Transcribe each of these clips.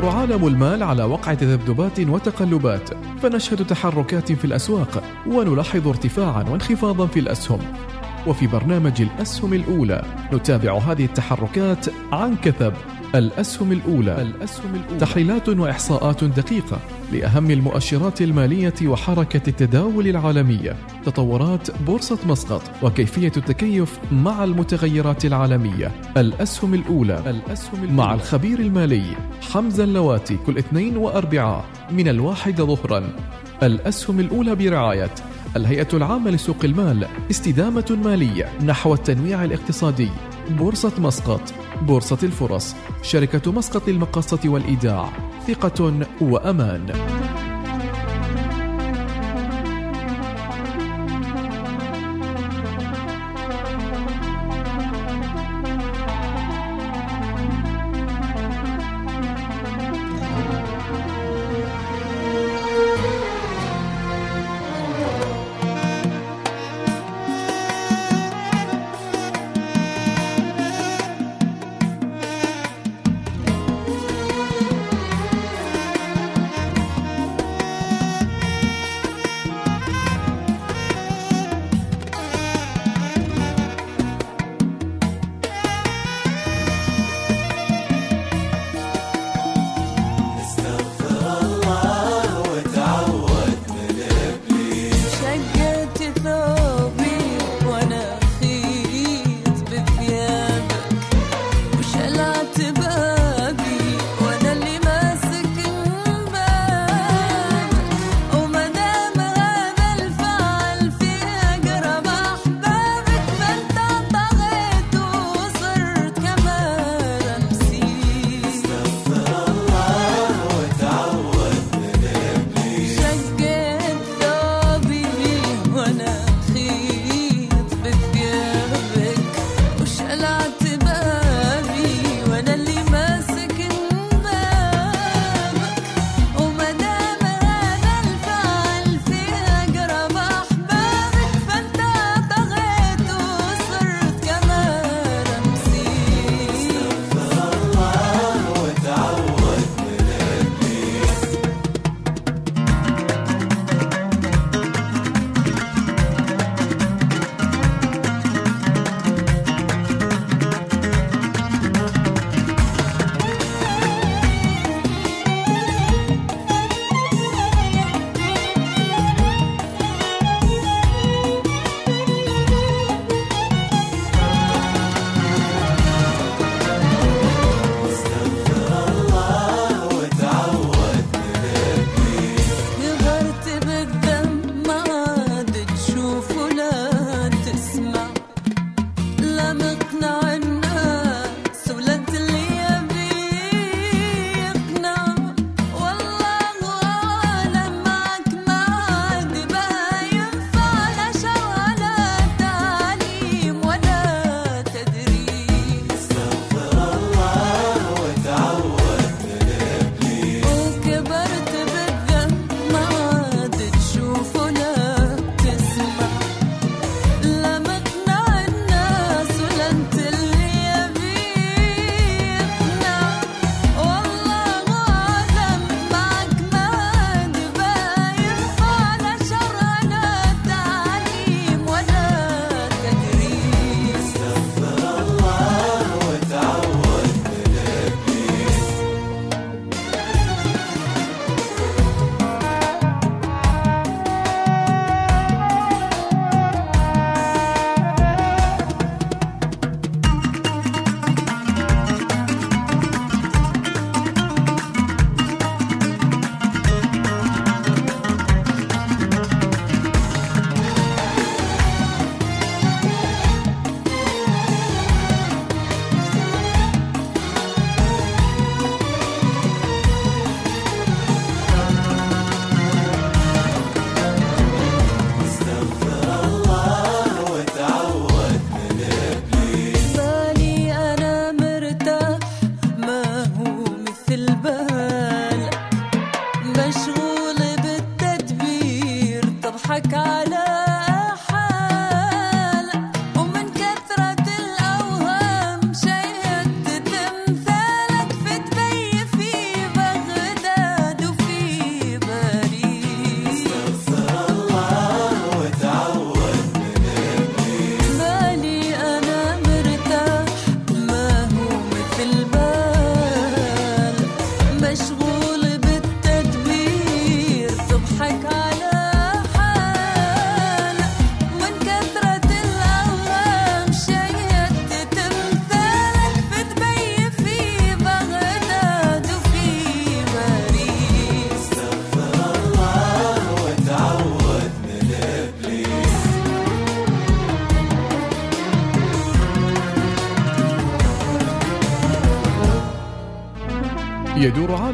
يدور عالم المال على وقع تذبذبات وتقلبات فنشهد تحركات في الأسواق ونلاحظ ارتفاعا وانخفاضا في الأسهم. وفي برنامج الأسهم الأولى نتابع هذه التحركات عن كثب. الأسهم الأولى. الأسهم الأولى تحليلات وإحصاءات دقيقة لأهم المؤشرات المالية وحركة التداول العالمية. تطورات بورصة مسقط وكيفية التكيف مع المتغيرات العالمية. الأسهم الأولى. الأسهم الأولى مع الخبير المالي حمزة اللواتي كل اثنين وأربعاء من الواحدة ظهرا. الأسهم الأولى برعاية الهيئة العامة لسوق المال استدامة مالية نحو التنويع الاقتصادي. بورصة مسقط بورصة الفرص. شركة مسقط للمقاصة والإيداع. ثقة وأمان.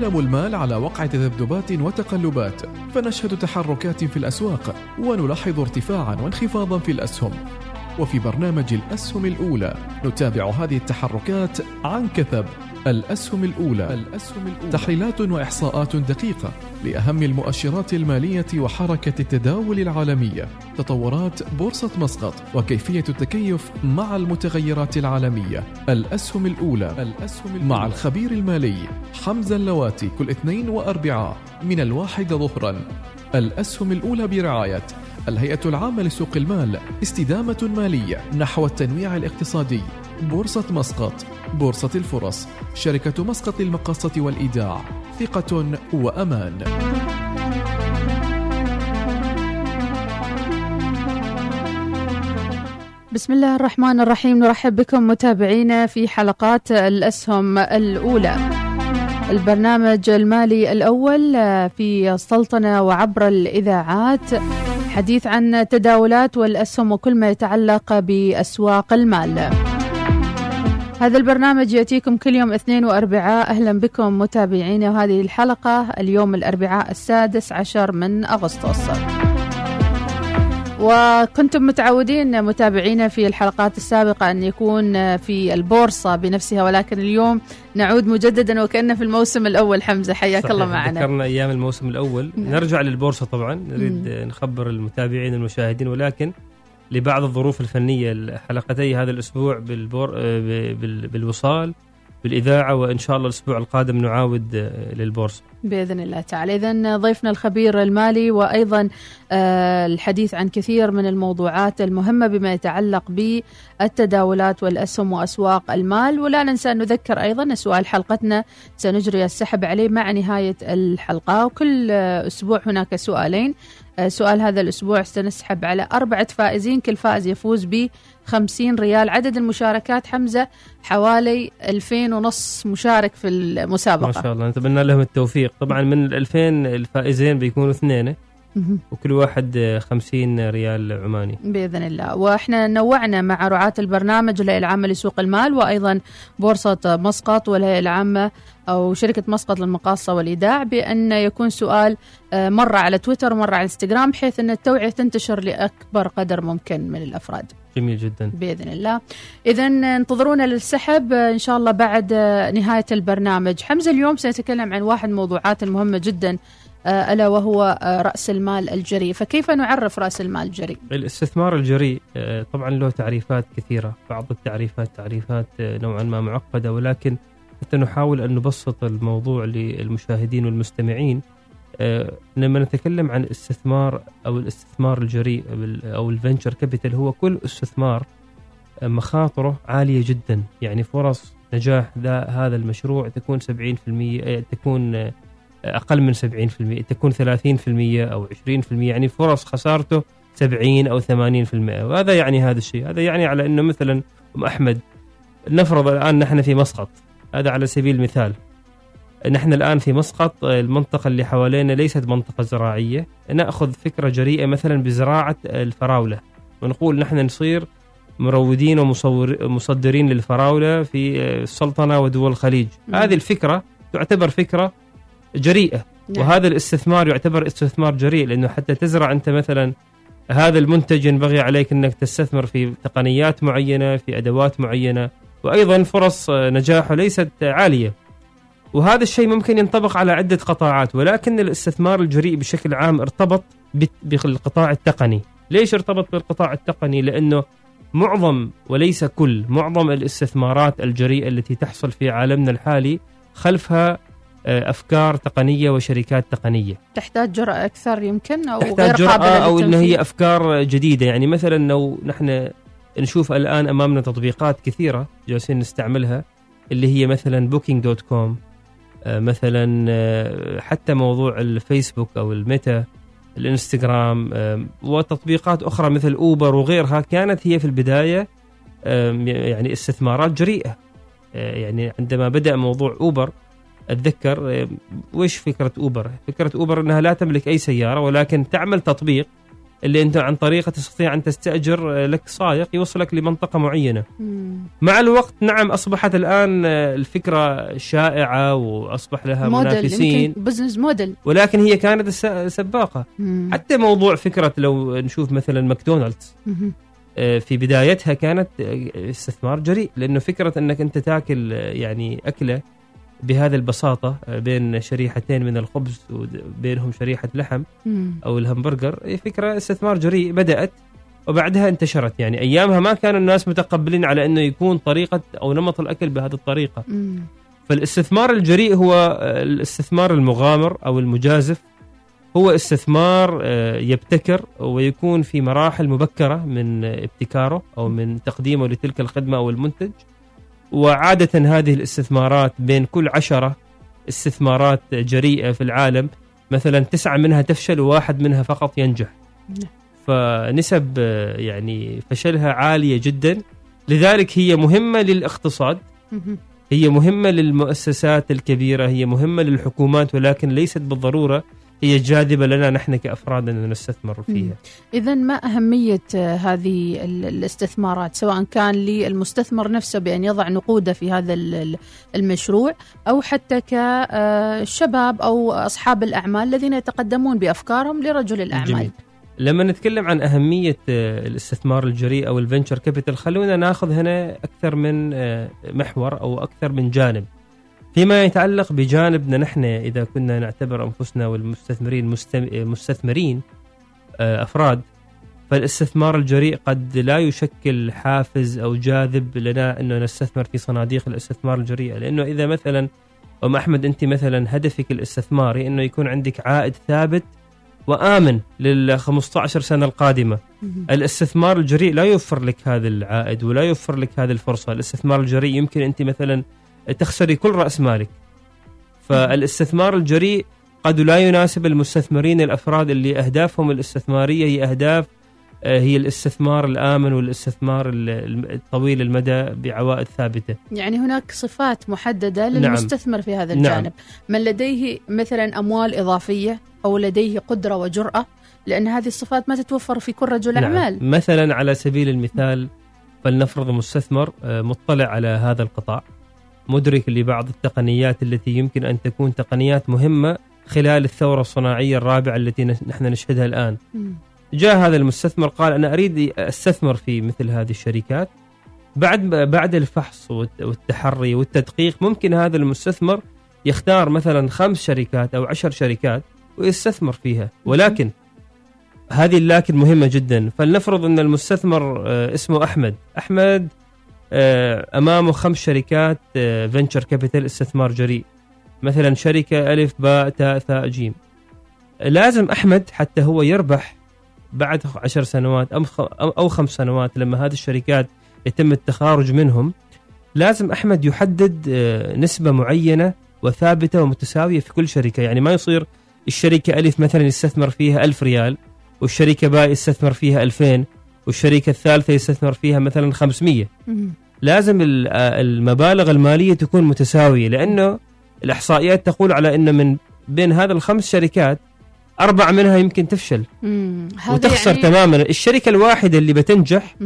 يدور عالم المال على وقع تذبذبات وتقلبات فنشهد تحركات في الأسواق ونلاحظ ارتفاعا وانخفاضا في الأسهم. وفي برنامج الأسهم الأولى نتابع هذه التحركات عن كثب. الأسهم الأولى. الأسهم الأولى تحليلات وإحصاءات دقيقة لأهم المؤشرات المالية وحركة التداول العالمية. تطورات بورصة مسقط وكيفية التكيف مع المتغيرات العالمية. الأسهم الأولى الأسهم الأولى. مع الخبير المالي حمزة اللواتي كل اثنين وأربعاء من الواحد ظهرا. الأسهم الأولى برعاية الهيئة العامة لسوق المال استدامة مالية نحو التنويع الاقتصادي. بورصة مسقط بورصة الفرص شركة مسقط للمقاصة والإيداع ثقة وأمان. بسم الله الرحمن الرحيم نرحب بكم متابعينا في حلقات الأسهم الأولى. البرنامج المالي الأول في السلطنة وعبر الإذاعات حديث عن تداولات والأسهم وكل ما يتعلق بأسواق المال. هذا البرنامج يأتيكم كل يوم اثنين وأربعاء. أهلا بكم متابعينا وهذه الحلقة اليوم الأربعاء السادس عشر من أغسطس. وكنتم متعودين متابعينا في الحلقات السابقة أن يكون في البورصة بنفسها ولكن اليوم نعود مجددا وكأنه في الموسم الأول. حمزة حياك الله معنا. ذكرنا أيام الموسم الأول. نعم. نرجع للبورصة طبعا. نريد مم. نخبر المتابعين المشاهدين ولكن لبعض الظروف الفنية حلقتي هذا الأسبوع بالبور بالوصال بالإذاعة وإن شاء الله الأسبوع القادم نعاود آه، للبورصة. بإذن الله تعالى. إذا ضيفنا الخبير المالي وأيضا آه، الحديث عن كثير من الموضوعات المهمة بما يتعلق بالتداولات والأسهم وأسواق المال. ولا ننسى أن نذكر أيضا سؤال حلقتنا سنجري السحب عليه مع نهاية الحلقة. وكل أسبوع هناك سؤالين. آه، سؤال هذا الأسبوع سنسحب على أربعة فائزين كل فائز يفوز ب 50 ريال. عدد المشاركات حمزة حوالي 2000 ونص مشارك في المسابقة. ما شاء الله نتمنى لهم التوفيق. طبعا من ال 2000 الفائزين بيكونوا اثنين وكل واحد 50 ريال عماني بإذن الله وإحنا نوعنا مع رعاة البرنامج الهيئه العامة لسوق المال وأيضا بورصة مسقط والهيئه العامة أو شركة مسقط للمقاصة والإيداع بأن يكون سؤال آه، مرة على تويتر ومرة على إنستغرام بحيث أن التوعية تنتشر لأكبر قدر ممكن من الأفراد. جميل جدا بإذن الله. اذا انتظرونا للسحب آه، إن شاء الله بعد آه، نهاية البرنامج. حمزة اليوم سنتكلم عن واحد الموضوعات المهمه جدا ألا وهو آه، رأس المال الجريء. فكيف نعرف رأس المال الجريء؟ الاستثمار الجريء آه، طبعا له تعريفات كثيرة بعض التعريفات تعريفات نوعا ما معقدة ولكن حتى نحاول أن نبسط الموضوع للمشاهدين والمستمعين. لما نتكلم عن الاستثمار أو الاستثمار الجريء أو الفنشر كابيتال هو كل استثمار مخاطره عالية جدا. يعني فرص نجاح هذا المشروع تكون 70% تكون أقل من 70% تكون 30% أو 20% يعني فرص خسارته 70 أو 80% وهذا يعني هذا الشيء. هذا يعني على إنه مثلا أم أحمد نفرض الآن نحن في مسقط. هذا على سبيل المثال. نحن الآن في مسقط المنطقة اللي حوالينا ليست منطقة زراعية. نأخذ فكرة جريئة مثلا بزراعة الفراولة. ونقول نحن نصير مرودين ومصدرين للفراولة في السلطنة ودول الخليج. هذه الفكرة تعتبر فكرة جريئة. نعم. وهذا الاستثمار يعتبر استثمار جريء لأنه حتى تزرع أنت مثلا هذا المنتج ينبغي عليك إنك تستثمر في تقنيات معينة في أدوات معينة وأيضا فرص نجاحه ليست عالية. وهذا الشيء ممكن ينطبق على عدة قطاعات ولكن الاستثمار الجريء بشكل عام ارتبط بالقطاع التقني. ليش ارتبط بالقطاع التقني؟ لأنه معظم وليس كل معظم الاستثمارات الجريئة التي تحصل في عالمنا الحالي خلفها أفكار تقنية وشركات تقنية. تحتاج جرأة أكثر يمكن أو تحتاج غير جرأة أو إنه هي أفكار جديدة. يعني مثلا لو نحن نشوف الآن أمامنا تطبيقات كثيرة جالسين نستعملها اللي هي مثلا Booking.com مثلا آه، حتى موضوع الفيسبوك أو الميتا الإنستغرام وتطبيقات أخرى مثل أوبر وغيرها. كانت هي في البداية يعني استثمارات جريئة. آه، يعني عندما بدأ موضوع أوبر أتذكر آه، وش فكرة أوبر؟ فكرة أوبر إنها لا تملك أي سيارة ولكن تعمل تطبيق اللي أنت عن طريقه تستطيع أن تستأجر آه، لك سائق يوصلك لمنطقة معينة مم. مع الوقت نعم أصبحت الآن آه، الفكرة شائعة وأصبح لها موديل منافسين business model ولكن هي كانت سباقة مم. حتى موضوع فكرة لو نشوف مثلا ماكدونالدز في بدايتها كانت استثمار جريء لأنه فكرة إنك أنت تاكل يعني أكلة بهذه البساطة آه، بين شريحتين من الخبز وبينهم شريحة لحم. أو الهمبرجر هي فكرة استثمار جريء بدأت وبعدها انتشرت يعني أيامها ما كانوا الناس متقبلين على إنه يكون طريقة أو نمط الأكل بهذه الطريقة مم. فالاستثمار الجريء هو آه، الاستثمار المغامر أو المجازف هو استثمار آه، يبتكر ويكون في مراحل مبكرة من ابتكاره أو من تقديمه لتلك الخدمة أو المنتج وعادة هذه الاستثمارات بين كل عشرة استثمارات جريئة في العالم مثلا تسعة منها تفشل وواحد منها فقط ينجح نعم. فنسب آه، يعني فشلها عالية جدا لذلك هي مهمة للاقتصاد. هي مهمة للمؤسسات الكبيرة هي مهمة للحكومات ولكن ليست بالضرورة هي جاذبة لنا نحن كأفراد أن نستثمر فيها. إذا ما أهمية آه، هذه ال- الاستثمارات سواء كان للمستثمر نفسه بأن يضع نقوده في هذا ال- ال- المشروع أو حتى كشباب أو أصحاب الأعمال الذين يتقدمون بأفكارهم لرجل الأعمال. جميل. لما نتكلم عن أهمية آه، الاستثمار الجريء أو الفنشر كابيتال خلونا ناخذ هنا أكثر من آه، محور أو أكثر من جانب. فيما يتعلق بجانبنا نحن إذا كنا نعتبر أنفسنا والمستثمرين مستثمرين آه، أفراد فالاستثمار الجريء قد لا يشكل حافز أو جاذب لنا أنه نستثمر في صناديق الاستثمار الجريئة لأنه إذا مثلا أم أحمد أنت مثلا هدفك الاستثماري أنه يكون عندك عائد ثابت وآمن لل 15 سنة القادمة. مهم. الاستثمار الجريء لا يوفر لك هذا العائد ولا يوفر لك هذه الفرصة. الاستثمار الجريء يمكن أنت مثلا تخسري كل رأس مالك فالاستثمار الجريء قد لا يناسب المستثمرين الأفراد اللي أهدافهم الاستثمارية هي أهداف آه، هي الاستثمار الآمن والاستثمار ال- ال- الطويل المدى بعوائد ثابتة يعني هناك صفات محددة نعم. للمستثمر في هذا نعم. الجانب من لديه مثلا أموال إضافية أو لديه قدرة وجرأة لأن هذه الصفات ما تتوفر في كل رجل أعمال نعم. مثلا على سبيل المثال فلنفرض مستثمر آه، مطلع على هذا القطاع مدرك لبعض التقنيات التي يمكن أن تكون تقنيات مهمة خلال الثورة الصناعية الرابعة التي نحن نشهدها الآن. مم. جاء هذا المستثمر قال أنا أريد أستثمر في مثل هذه الشركات. بعد بعد الفحص والت- والتحري والتدقيق ممكن هذا المستثمر يختار مثلا خمس شركات أو عشر شركات ويستثمر فيها. ولكن هذه اللكن مهمة جدا. فلنفرض أن المستثمر آه، اسمه أحمد. أحمد آه، أمامه خمس شركات آه، venture capital استثمار جريء. مثلا شركة ألف باء تاء ثاء جيم. لازم أحمد حتى هو يربح بعد عشر سنوات أو خمس سنوات لما هذه الشركات يتم التخارج منهم. لازم أحمد يحدد آه، نسبة معينة وثابتة ومتساوية في كل شركة. يعني ما يصير الشركة ألف مثلا يستثمر فيها ألف ريال والشركة باء يستثمر فيها 2000 والشركة الثالثة يستثمر فيها مثلا 500 لازم المبالغ المالية تكون متساوية لأنه الإحصائيات تقول على إنه من بين هذا الخمس شركات أربع منها يمكن تفشل. وتخسر يعني... تماما. الشركة الواحدة اللي بتنجح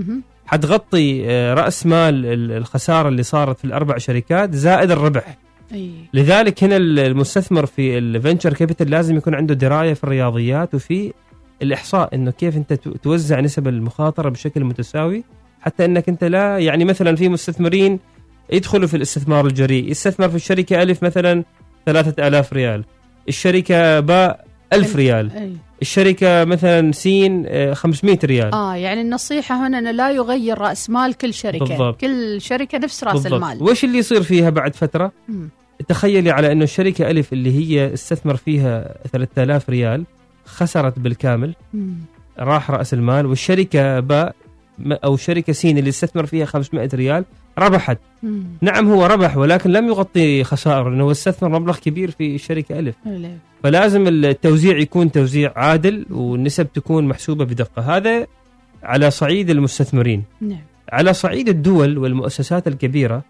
حتغطي رأس مال الخسارة اللي صارت في الأربع شركات زائد الربح. أي. لذلك هنا المستثمر في ال venture capital لازم يكون عنده دراية في الرياضيات وفي الإحصاء إنه كيف تو- توزع نسب المخاطرة بشكل متساوي حتى إنك أنت لا يعني مثلا في مستثمرين يدخلوا في الاستثمار الجريء يستثمر في الشركة ألف مثلا ثلاثة آلاف ريال الشركة باء ألف ريال أي. الشركة مثلا سين آه، 500 ريال آه يعني النصيحة هنا أنه لا يغير رأس مال كل شركة بالضبط. كل شركة نفس رأس المال وش اللي يصير فيها بعد فترة مم. تخيلي على إنه الشركة ألف اللي هي استثمر فيها 3000 ريال خسرت بالكامل مم. راح رأس المال والشركة باء أو شركة سين اللي استثمر فيها 500 ريال ربحت مم. نعم هو ربح ولكن لم يغطي خسائر لأنه هو استثمر مبلغ كبير في الشركة ألف لا. فلازم التوزيع يكون توزيع عادل والنسب تكون محسوبة بدقة هذا على صعيد المستثمرين نعم على صعيد الدول والمؤسسات الكبيرة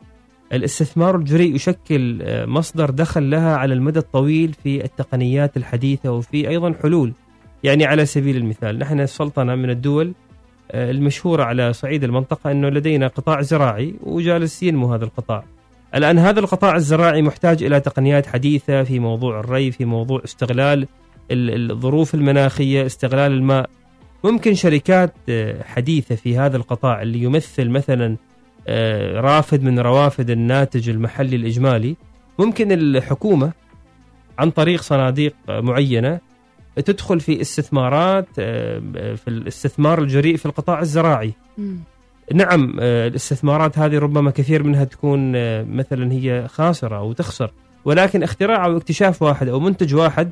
الاستثمار الجريء يشكل آه، مصدر دخل لها على المدى الطويل في التقنيات الحديثة وفي أيضا حلول. يعني على سبيل المثال نحن السلطنة من الدول آه، المشهورة على صعيد المنطقة أنه لدينا قطاع زراعي وجالس ينمو هذا القطاع. الآن هذا القطاع الزراعي محتاج إلى تقنيات حديثة في موضوع الري في موضوع استغلال الظروف المناخية استغلال الماء. ممكن شركات آه، حديثة في هذا القطاع اللي يمثل مثلا رافد من روافد الناتج المحلي الإجمالي. ممكن الحكومة عن طريق صناديق معينة تدخل في استثمارات آه، في الاستثمار الجريء في القطاع الزراعي. نعم الاستثمارات هذه ربما كثير منها تكون مثلا هي خاسرة أو تخسر. ولكن اختراع أو اكتشاف واحد أو منتج واحد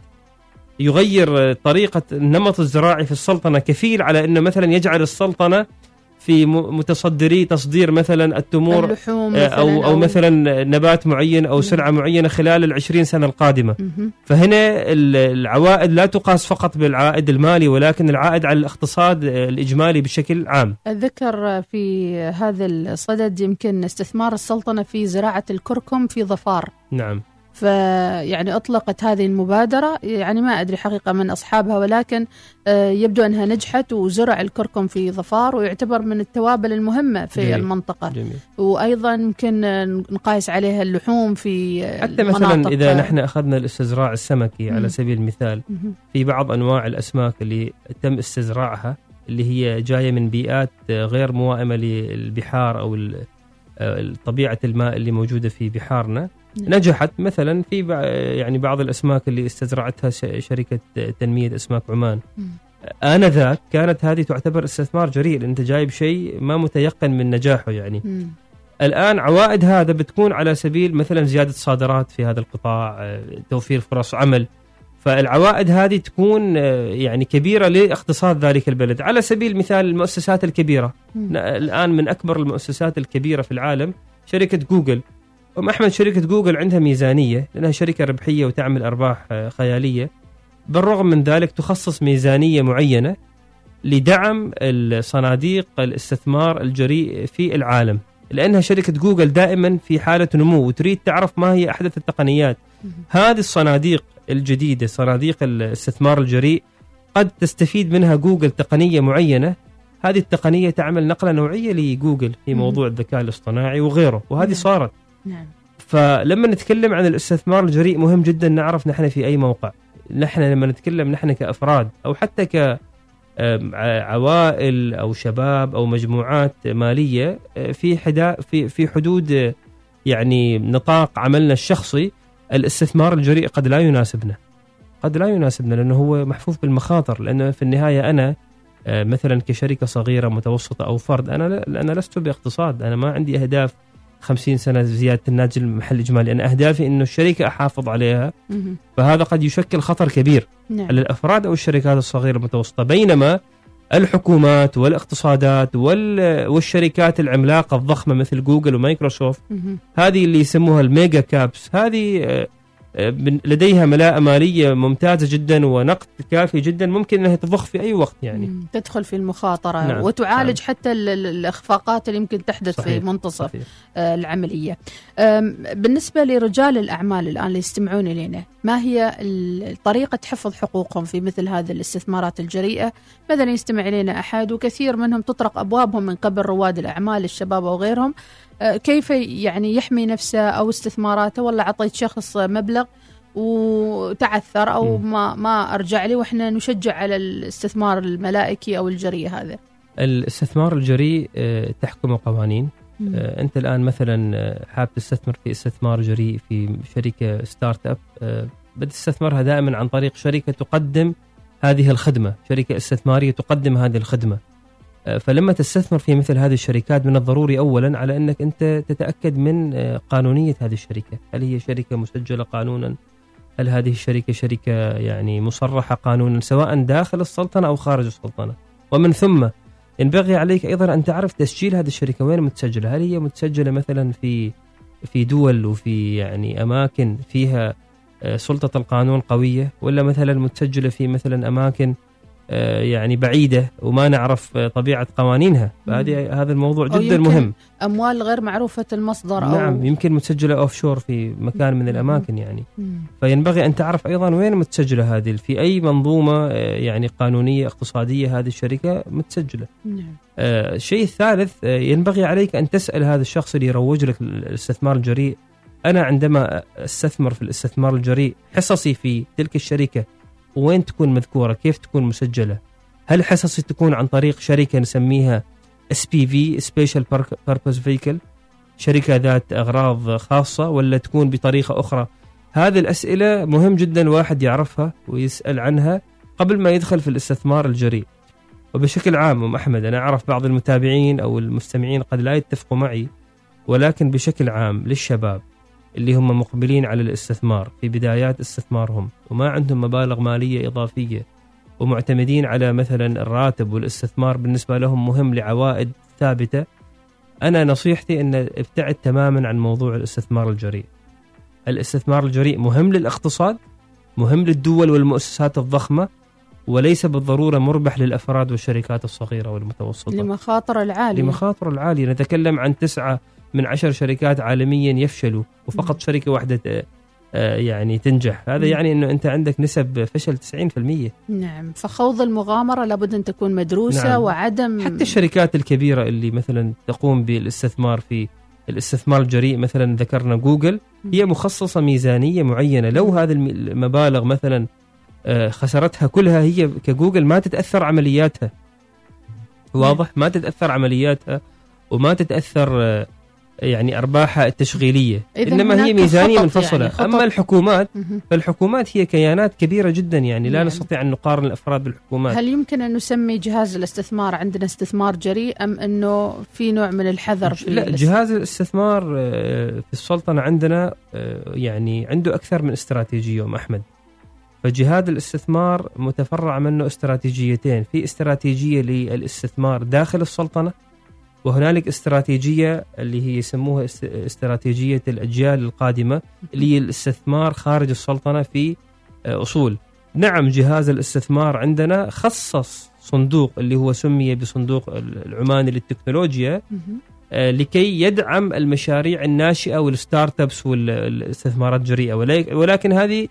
يغير طريقة النمط الزراعي في السلطنة كفيل على أنه مثلا يجعل السلطنة في متصدري تصدير مثلا التمور اللحوم آه، مثلاً أو, أو, أو مثلا نبات معين أو سلعة معينة خلال العشرين سنة القادمة. فهنا العوائد لا تقاس فقط بالعائد المالي ولكن العائد على الاقتصاد الإجمالي بشكل عام. ذكر في هذا الصدد يمكن استثمار السلطنة في زراعة الكركم في ظفار. نعم. فيعني أطلقت هذه المبادرة يعني ما أدري حقيقة من أصحابها ولكن آه، يبدو أنها نجحت وزرع الكركم في ظفار ويعتبر من التوابل المهمة في جميل. المنطقة جميل. وأيضا يمكن نقايس عليها اللحوم في حتى مثلا إذا نحن أخذنا الاستزراع السمكي على سبيل المثال في بعض أنواع الأسماك اللي تم استزراعها اللي هي جاية من بيئات غير موائمة للبحار أو آه، طبيعة الماء اللي موجودة في بحارنا. نجحت. مثلا في يعني بعض الأسماك اللي استزرعتها شركة تنمية أسماك عمان. آنذاك كانت هذه تعتبر استثمار جريء انت جايب شيء ما متيقن من نجاحه يعني. الآن عوائد هذا بتكون على سبيل مثلا زيادة صادرات في هذا القطاع توفير فرص عمل. فالعوائد هذه تكون يعني كبيرة لاقتصاد ذلك البلد. على سبيل المثال المؤسسات الكبيرة. الآن من أكبر المؤسسات الكبيرة في العالم شركة جوجل. أم أحمد شركة جوجل عندها ميزانية لأنها شركة ربحية وتعمل أرباح آه، خيالية. بالرغم من ذلك تخصص ميزانية معينة لدعم الصناديق الاستثمار الجريء في العالم. لأنها شركة جوجل دائما في حالة نمو وتريد تعرف ما هي أحدث التقنيات. هذه الصناديق الجديدة صناديق الاستثمار الجريء قد تستفيد منها جوجل تقنية معينة. هذه التقنية تعمل نقلة نوعية لجوجل في موضوع الذكاء الاصطناعي وغيره وهذه صارت. نعم. فلما نتكلم عن الاستثمار الجريء مهم جدا نعرف نحن في أي موقع. نحن لما نتكلم نحن كأفراد أو حتى ك عوائل أو شباب أو مجموعات مالية آه، في حدا في في حدود يعني نطاق عملنا الشخصي الاستثمار الجريء قد لا يناسبنا. قد لا يناسبنا لأنه هو محفوف بالمخاطر. لأنه في النهاية أنا آه، مثلا كشركة صغيرة متوسطة أو فرد أنا أنا لست بإقتصاد. أنا ما عندي أهداف 50 سنة زيادة الناتج المحلي الإجمالي. أنا أهدافي إنه الشركة أحافظ عليها. فهذا قد يشكل خطر كبير نعم. على الأفراد أو الشركات الصغيرة المتوسطة. بينما الحكومات والإقتصادات والشركات العملاقة الضخمة مثل جوجل ومايكروسوفت هذه اللي يسموها ال mega caps. هذه لديها ملاءة مالية ممتازة جدا ونقد كافي جدا ممكن أنها تضخ في أي وقت يعني تدخل في المخاطرة نعم. وتعالج نعم. حتى الإخفاقات اللي يمكن تحدث صحيح. في منتصف صحيح. آه، العملية بالنسبة لرجال الأعمال الآن اللي يستمعون إلينا ما هي طريقة حفظ حقوقهم في مثل هذه الاستثمارات الجريئة مثلا يستمع إلينا أحد وكثير منهم تطرق أبوابهم من قبل رواد الأعمال الشباب أو غيرهم آه، كيف يعني يحمي نفسه أو استثماراته؟ والله أعطيت شخص مبلغ وتعثر أو ما ما أرجع لي وإحنا نشجع على الاستثمار الملائكي أو الجريء هذا. الاستثمار الجريء آه، تحكمه قوانين. آه، أنت الآن مثلا حاب تستثمر في استثمار جريء في شركة startup بتستثمرها دائما عن طريق شركة تقدم هذه الخدمة، شركة استثمارية تقدم هذه الخدمة. فلما تستثمر في مثل هذه الشركات من الضروري اولا على أنك أنت تتأكد من آه، قانونية هذه الشركة، هل هي شركة مسجلة قانونا؟ هل هذه الشركة شركة يعني مصرحة قانونا سواء داخل السلطنة أو خارج السلطنة؟ ومن ثم ينبغي عليك أيضا أن تعرف تسجيل هذه الشركة وين متسجلة؟ هل هي متسجلة مثلا في في دول وفي يعني أماكن فيها آه، سلطة القانون قوية ولا مثلا متسجلة في مثلا أماكن آه، يعني بعيدة وما نعرف آه، طبيعة قوانينها. فهذه هذا الموضوع جدا مهم. أموال غير معروفة المصدر أو نعم يمكن متسجلة offshore في مكان من الأماكن يعني. فينبغي أن تعرف أيضا وين متسجلة هذه في أي منظومة آه، يعني قانونية اقتصادية هذه الشركة متسجلة. نعم. آه، الشيء الثالث آه، ينبغي عليك أن تسأل هذا الشخص اللي يروج لك الاستثمار الجريء. أنا عندما أستثمر في الاستثمار الجريء حصصي في تلك الشركة وين تكون مذكورة؟ كيف تكون مسجلة؟ هل حصصي تكون عن طريق شركة نسميها SPV special purpose vehicle شركة ذات أغراض خاصة ولا تكون بطريقة أخرى؟ هذه الأسئلة مهم جدا الواحد يعرفها ويسأل عنها قبل ما يدخل في الاستثمار الجريء. وبشكل عام أم أحمد أنا أعرف بعض المتابعين أو المستمعين قد لا يتفقوا معي ولكن بشكل عام للشباب اللي هم مقبلين على الاستثمار. في بدايات استثمارهم. وما عندهم مبالغ مالية إضافية. ومعتمدين على مثلا الراتب والاستثمار بالنسبة لهم مهم لعوائد ثابتة. أنا نصيحتي إن ابتعد تماما عن موضوع الاستثمار الجريء. الاستثمار الجريء مهم للاقتصاد مهم للدول والمؤسسات الضخمة وليس بالضرورة مربح للأفراد والشركات الصغيرة والمتوسطة. لمخاطر العالية. لمخاطر العالية. نتكلم عن تسعة من عشر شركات عالميا يفشلوا وفقط. شركة واحدة ت- آه، يعني تنجح. هذا. يعني إنه أنت عندك نسب فشل 90% نعم فخوض المغامرة لابد أن تكون مدروسة نعم. وعدم حتى الشركات الكبيرة اللي مثلا تقوم بالاستثمار في الاستثمار الجريء مثلا ذكرنا جوجل هي مخصصة ميزانية معينة. لو هذه الم- المبالغ مثلا آه، خسرتها كلها هي كجوجل ما تتأثر عملياتها. واضح؟ ما تتأثر عملياتها وما تتأثر آه، يعني أرباحها التشغيلية إنما هي ميزانية منفصلة يعني، خطط. أما الحكومات. فالحكومات هي كيانات كبيرة جدا يعني لا نعم. نستطيع أن نقارن الأفراد بالحكومات هل يمكن أن نسمي جهاز الاستثمار عندنا استثمار جريء أم أنه في نوع من الحذر في لا جهاز الاستثمار آه، في السلطنة عندنا آه، يعني عنده أكثر من استراتيجية أم أحمد فجهاز الاستثمار متفرع منه استراتيجيتين في استراتيجية للاستثمار داخل السلطنة وهنالك استراتيجية اللي هي يسموها است- استراتيجية الأجيال القادمة اللي هي الاستثمار خارج السلطنة في آه، أصول نعم جهاز الاستثمار عندنا خصص صندوق اللي هو سمي بصندوق العماني للتكنولوجيا. آه، لكي يدعم المشاريع الناشئة وال startups والاستثمارات الجريئه ولك- ولكن هذه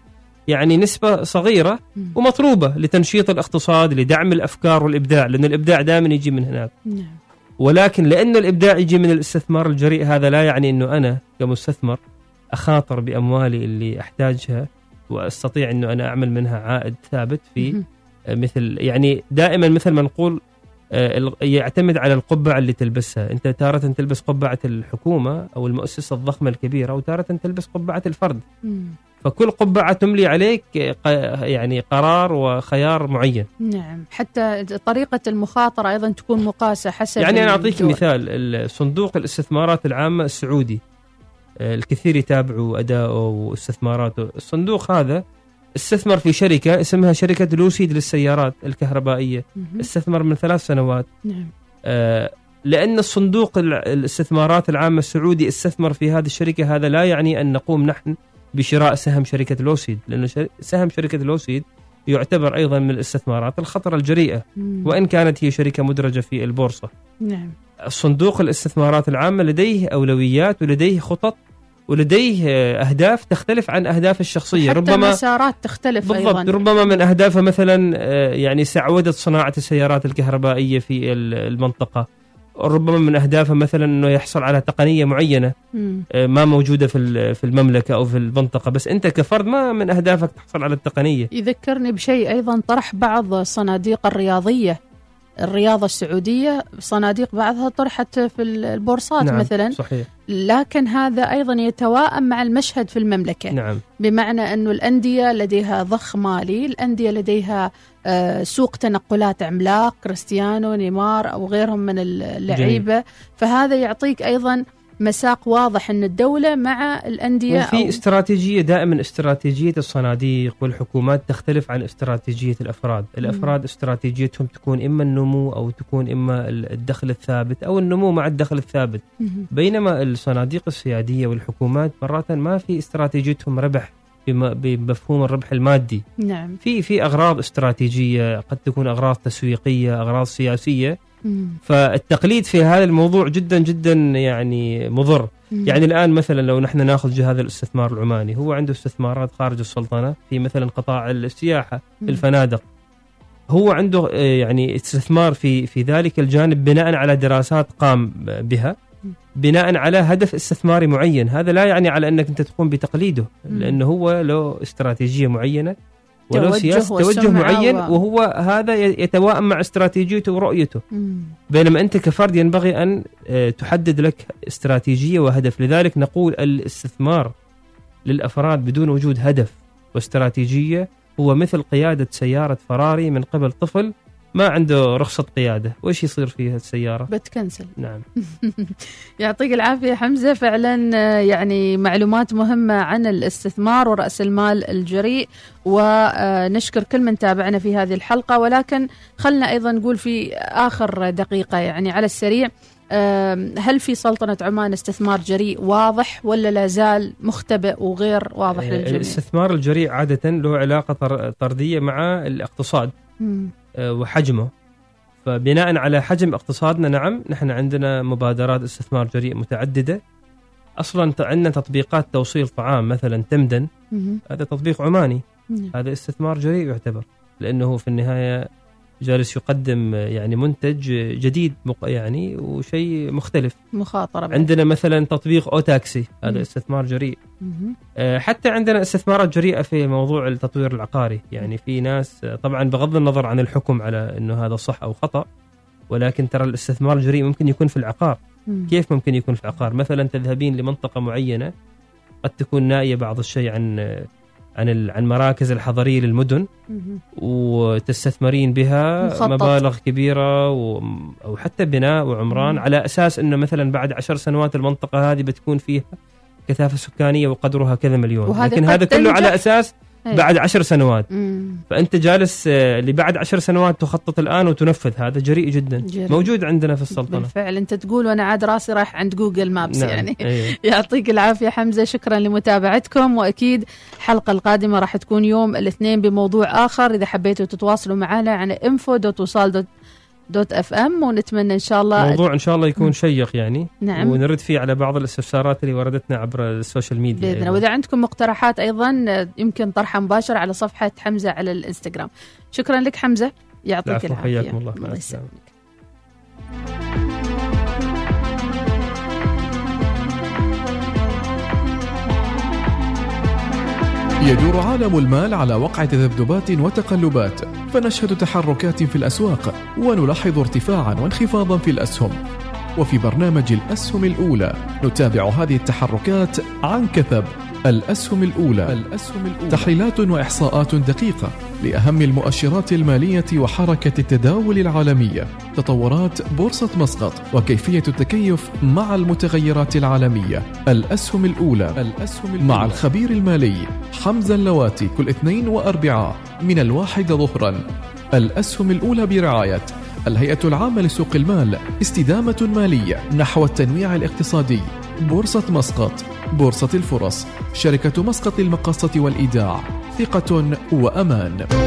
يعني نسبة صغيرة مم. ومطلوبة لتنشيط الاقتصاد لدعم الأفكار والإبداع لأن الإبداع دائما يجي من هناك نعم ولكن لأن الإبداع يجي من الاستثمار الجريء هذا لا يعني أنه أنا كمستثمر أخاطر بأموالي اللي أحتاجها وأستطيع أنه أنا أعمل منها عائد ثابت في. مثل يعني دائما مثل ما نقول آه، يعتمد على القبعة اللي تلبسها أنت تارة تلبس قبعة الحكومة أو المؤسسة الضخمة الكبيرة وتارة تلبس قبعة الفرد. فكل قبعة تملي عليك يعني قرار وخيار معين. نعم. حتى طريقة المخاطرة أيضا تكون مقاسة حسب يعني أنا أعطيك الدول. مثال صندوق الاستثمارات العامة السعودي. آه، الكثير يتابعوا أداؤه واستثماراته. الصندوق هذا استثمر في شركة اسمها شركة لوسيد للسيارات الكهربائية. مهم. استثمر من ثلاث سنوات. نعم. آه، لأن الصندوق الاستثمارات العامة السعودي استثمر في هذه الشركة هذا لا يعني أن نقوم نحن بشراء سهم شركة لوسيد لأن شر- سهم شركة لوسيد يعتبر أيضا من الاستثمارات الخطره الجريئة مم. وإن كانت هي شركة مدرجة في البورصة. نعم. صندوق الاستثمارات العامة لديه أولويات ولديه خطط ولديه آه، أهداف تختلف عن أهداف الشخصية. حتى ربما المسارات تختلف بالضبط. أيضا ربما من أهدافه مثلا آه، يعني سعودة صناعة السيارات الكهربائية في ال- المنطقة. ربما من أهدافه مثلا أنه يحصل على تقنية معينة مم. آه، ما موجودة في في المملكة أو في المنطقة. بس أنت كفرد ما من أهدافك تحصل على التقنية. يذكرني بشيء أيضا طرح بعض الصناديق الرياضية. الرياضة السعودية صناديق بعضها طرحت في البورصات نعم مثلا. صحيح. لكن هذا أيضا يتواءم مع المشهد في المملكة. نعم. بمعنى أنه الأندية لديها ضخ مالي الأندية لديها آه، سوق تنقلات عملاق كريستيانو نيمار أو غيرهم من اللعيبة. فهذا يعطيك أيضا مساق واضح أن الدولة مع الأندية وفي أو استراتيجية دائما استراتيجية الصناديق والحكومات تختلف عن استراتيجية الأفراد الأفراد استراتيجيتهم تكون إما النمو أو تكون إما الدخل الثابت أو النمو مع الدخل الثابت مهم. بينما الصناديق السيادية والحكومات مرات ما في استراتيجيتهم ربح بم- بمفهوم الربح المادي نعم في في أغراض استراتيجية قد تكون أغراض تسويقية أغراض سياسية مم. فالتقليد في هذا الموضوع جدا جدا يعني مضر. يعني الآن مثلا لو نحن ناخذ جهاز الاستثمار العماني هو عنده استثمارات خارج السلطنة في مثلا قطاع السياحة. الفنادق هو عنده آه، يعني استثمار في في ذلك الجانب بناء على دراسات قام بها. بناء على هدف استثماري معين هذا لا يعني على أنك أنت تقوم بتقليده. لأنه هو له استراتيجية معينة وله توجه سياسه توجه معين و- وهو هذا ي- يتوائم مع استراتيجيته ورؤيته مم. بينما أنت كفرد ينبغي أن آه، تحدد لك استراتيجية وهدف لذلك نقول الاستثمار للأفراد بدون وجود هدف واستراتيجية هو مثل قيادة سيارة فراري من قبل طفل ما عنده رخصة قيادة. وش يصير فيها السياره بتكنسل. نعم. يعطيك العافية حمزة. فعلا آه، يعني معلومات مهمة عن الاستثمار ورأس المال الجريء ونشكر كل من تابعنا في هذه الحلقة. ولكن خلنا أيضا نقول في آخر دقيقة يعني على السريع هل في سلطنة عمان استثمار جريء واضح ولا لا زال مختبئ وغير واضح آه، للجميع؟ الاستثمار الجريء عادة له علاقة طر- طردية مع الاقتصاد. وحجمه فبناء على حجم اقتصادنا نعم نحن عندنا مبادرات استثمار جريء متعددة أصلا عندنا تطبيقات توصيل طعام مثلا تمدن. هذا تطبيق عماني. هذا استثمار جريء يعتبر لأنه في النهاية جالس يقدم يعني منتج جديد يعني وشيء مختلف مخاطرة بعد. عندنا مثلا تطبيق أو تاكسي. هذا استثمار جريء. آه، حتى عندنا استثمارات جريئة في موضوع التطوير العقاري يعني في ناس آه، طبعا بغض النظر عن الحكم على إنه هذا صح أو خطأ ولكن ترى الاستثمار الجريء ممكن يكون في العقار مم. كيف ممكن يكون في العقار مثلا تذهبين لمنطقة معينة قد تكون نائية بعض الشيء عن آه، عن عن مراكز الحضريه للمدن. وتستثمرين بها مخطط. مبالغ كبيرة و... أو حتى بناء وعمران مم. على أساس إنه مثلا بعد عشر سنوات المنطقة هذه بتكون فيها كثافة سكانية وقدرها كذا مليون لكن هذا كله. على أساس. بعد عشر سنوات. مم. فأنت جالس آه، لبعد عشر سنوات تخطط الآن وتنفذ. هذا جريء جدا. جريء. موجود عندنا في السلطنة. بالفعل. أنت تقول وأنا عاد راسي رايح عند Google Maps نعم. يعني. أيه. يعطيك العافية حمزة. شكرا لمتابعتكم. وأكيد الحلقة القادمة راح تكون يوم الاثنين بموضوع آخر. إذا حبيتوا تتواصلوا معنا عن info.وصال dot FM ونتمنى إن شاء الله موضوع إن شاء الله يكون شيق يعني نعم. ونرد فيه على بعض الاستفسارات اللي وردتنا عبر ال social media بإذن الله. أيضاً. وإذا عندكم مقترحات أيضا يمكن طرحها مباشر على صفحة حمزة على الإنستغرام. شكرا لك حمزة يعطيك العافية. حياكم الله. مع الله يدور عالم المال على وقع تذبذبات وتقلبات فنشهد تحركات في الأسواق ونلاحظ ارتفاعا وانخفاضا في الأسهم. وفي برنامج الأسهم الأولى نتابع هذه التحركات عن كثب. الأسهم الأولى. الأسهم الأولى تحليلات وإحصاءات دقيقة لأهم المؤشرات المالية وحركة التداول العالمية. تطورات بورصة مسقط وكيفية التكيف مع المتغيرات العالمية. الأسهم الأولى. الأسهم الأولى مع الخبير المالي حمزة اللواتي كل اثنين وأربعاء من الواحدة ظهرا. الأسهم الأولى برعاية الهيئة العامة لسوق المال استدامة مالية نحو التنويع الاقتصادي. بورصة مسقط بورصة الفرص شركة مسقط للمقاصة والإيداع ثقة وأمان.